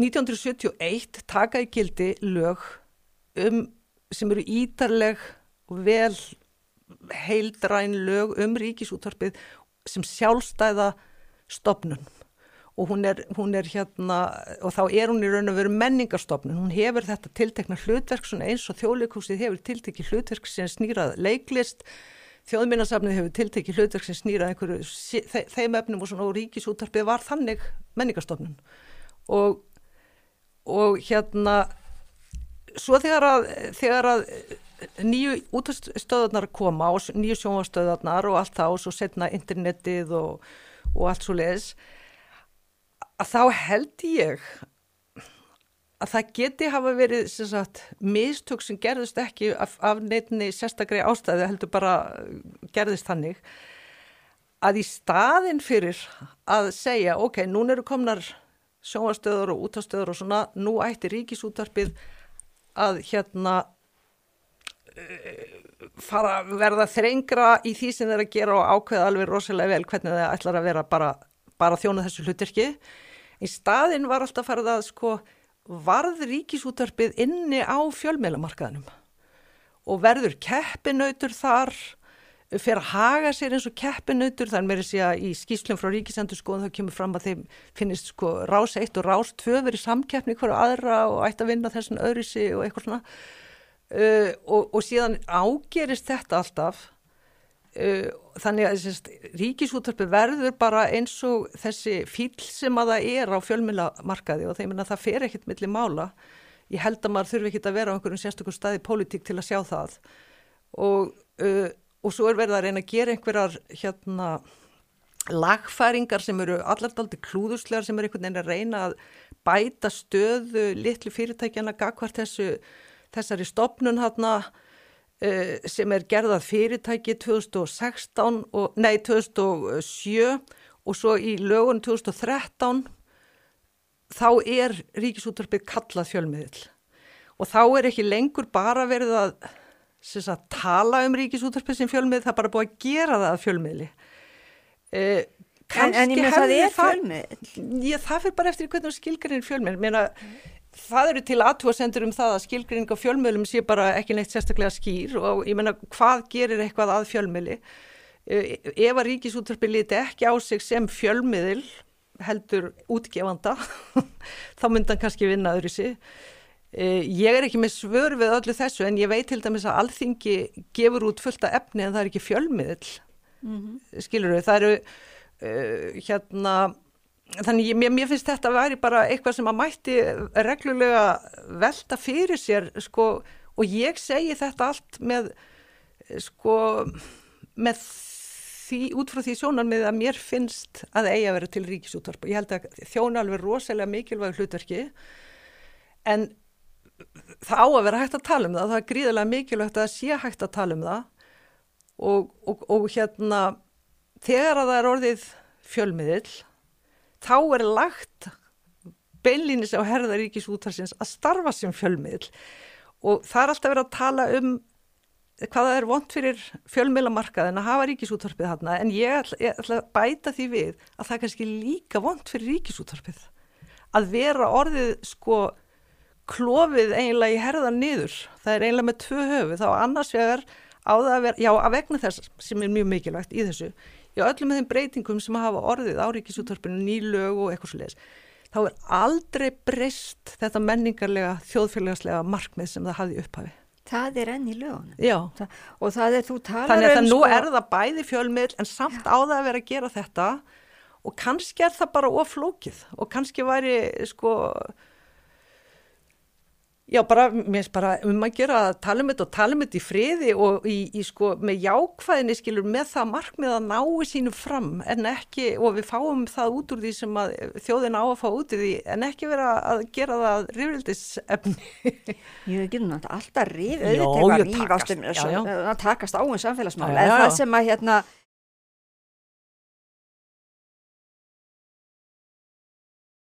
1971 taka í gildi lög um, sem eru ítarleg og vel heildræn lög um ríkisútvarpið sem sjálfstæða stopnun og hún er, hún er hérna og þá er hún í raun og veru menningarstofnun. Hún hefur þetta tiltekna hlutverk eins og þjóðleikúsið hefur tiltekki hlutverk sem snýrað leiklist. Þjóðminnarsafnið hefur tiltekki hlutverk sem snýrað einhverju þeim efnum og, og ríkisúttarpið var þannig menningarstofnun. Og, og hérna svo þegar að, þegar að nýju útastöðarnar koma og nýju sjónastöðarnar og allt það og svo setna internetið og, og allt svo leiðis að þá held ég að það geti hafa verið sagt, mistök sem gerðist ekki af, af neittni sérstaklega ástæði heldur bara gerðist þannig að í staðin fyrir að segja ok, núna eru komnar sjóastöður og útastöður og svona, nú ætti ríkisútarpið að hérna uh, fara að verða þrengra í því sem þeir að gera og ákveða alveg rosalega vel hvernig þeir ætlar að vera bara, bara þjóna þessu hlutirki Í staðin var alltaf farið að sko varð ríkisútarpið inni á fjölmeilamarkaðnum og verður keppinautur þar, fer að haga sér eins og keppinautur, þannig með þess að í skýslum frá ríkisendur sko þá kemur fram að þeim finnist sko rás 1 og rás 2 verið samkeppni hverju aðra og ætti að vinna þessan öðrisi og eitthvað svona. Uh, og, og síðan ágerist þetta alltaf Uh, þannig að sérst, ríkisúttarpi verður bara eins og þessi fíl sem að það er á fjölmjölamarkaði og þeim en að það fer ekkit millir mála. Ég held að maður þurfi ekkit að vera á einhverjum sérstökum staði pólitík til að sjá það. Og, uh, og svo er verið að reyna að gera einhverjar hérna lagfæringar sem eru allardaldi klúðuslegar sem er einhvern veginn að reyna að bæta stöðu litlu fyrirtækjana gagvart þessu þessari stopnun hérna Eh, sem er gerðað fyrirtæki 2016 og, nei 2007 og svo í lögun 2013 þá er ríkisúttarpið kallað fjölmiðil og þá er ekki lengur bara verið að sagt, tala um ríkisúttarpið sem fjölmiðil, það er bara búið að gera það að fjölmiðli. Eh, En, en ég með það er fjölmiðil? Já, það fyrir bara eftir hvernig skilgarinn fjölmiðil, mér að það eru til aðtúasendur um það að skilgrinning á fjölmjölum sé bara ekki neitt sérstaklega skýr og ég menna hvað gerir eitthvað að fjölmjöli e, ef að ríkisúttarpi liti ekki á sig sem fjölmjöðil heldur útgefanda þá myndan kannski vinna öðru sig e, ég er ekki með svör við öllu þessu en ég veit til dæmis að alþingi gefur út fullta efni en það er ekki fjölmjöðil mm -hmm. skilur við, það eru uh, hérna þannig ég, mér, finnst þetta að væri bara eitthvað sem að mætti reglulega velta fyrir sér sko, og ég segi þetta allt með sko með því út frá því sjónarmið að mér finnst að eiga vera til ríkisútvarp og ég held að þjóna alveg rosalega mikilvæg hlutverki en það á að vera hægt að tala um það það er gríðilega mikilvægt að sé hægt að tala um það. Og, og, og hérna þegar að það er orðið fjölmiðil þá er lagt beinlýnis á herðaríkis útarsins að starfa sem fjölmiðl og það er alltaf verið að tala um hvaða er vond fyrir fjölmiðlamarkaðin að hafa ríkisútvarpið þarna en ég ætla, ég ætla að bæta því við að það er kannski líka vond fyrir ríkisútvarpið. Að vera orðið sko klófið eiginlega í herðan niður það er eiginlega með tvö höfu þá annars vegar á það að vera, já að vegna þess sem er mjög mikilvægt í þessu í öllum þeim breytingum sem hafa orðið á ríkisúttarpinu, nýlög og eitthvað svo leiðis, þá er aldrei breyst þetta menningarlega þjóðfélagslega markmið sem það hafi upphafi. Það er enn í lögunum. Já. Það, og það er, þú talar um... Þannig að um, nú sko... er það bæði fjölmiðl en samt Já. á það að vera að gera þetta og kannski er það bara oflókið og kannski væri sko Já, bara, mér finnst bara um að gera að tala um þetta og tala um þetta í friði og í, í sko, með jákvæðinni skilur með það markmið að náu sínu fram en ekki, og við fáum það út úr því sem að þjóðin á að fá út úr því en ekki vera að gera það rifrildisefni. Jú, ekki náttúrulega alltaf rif, auðvitað var rífast um, að takast á um samfélagsmála, en það sem að hérna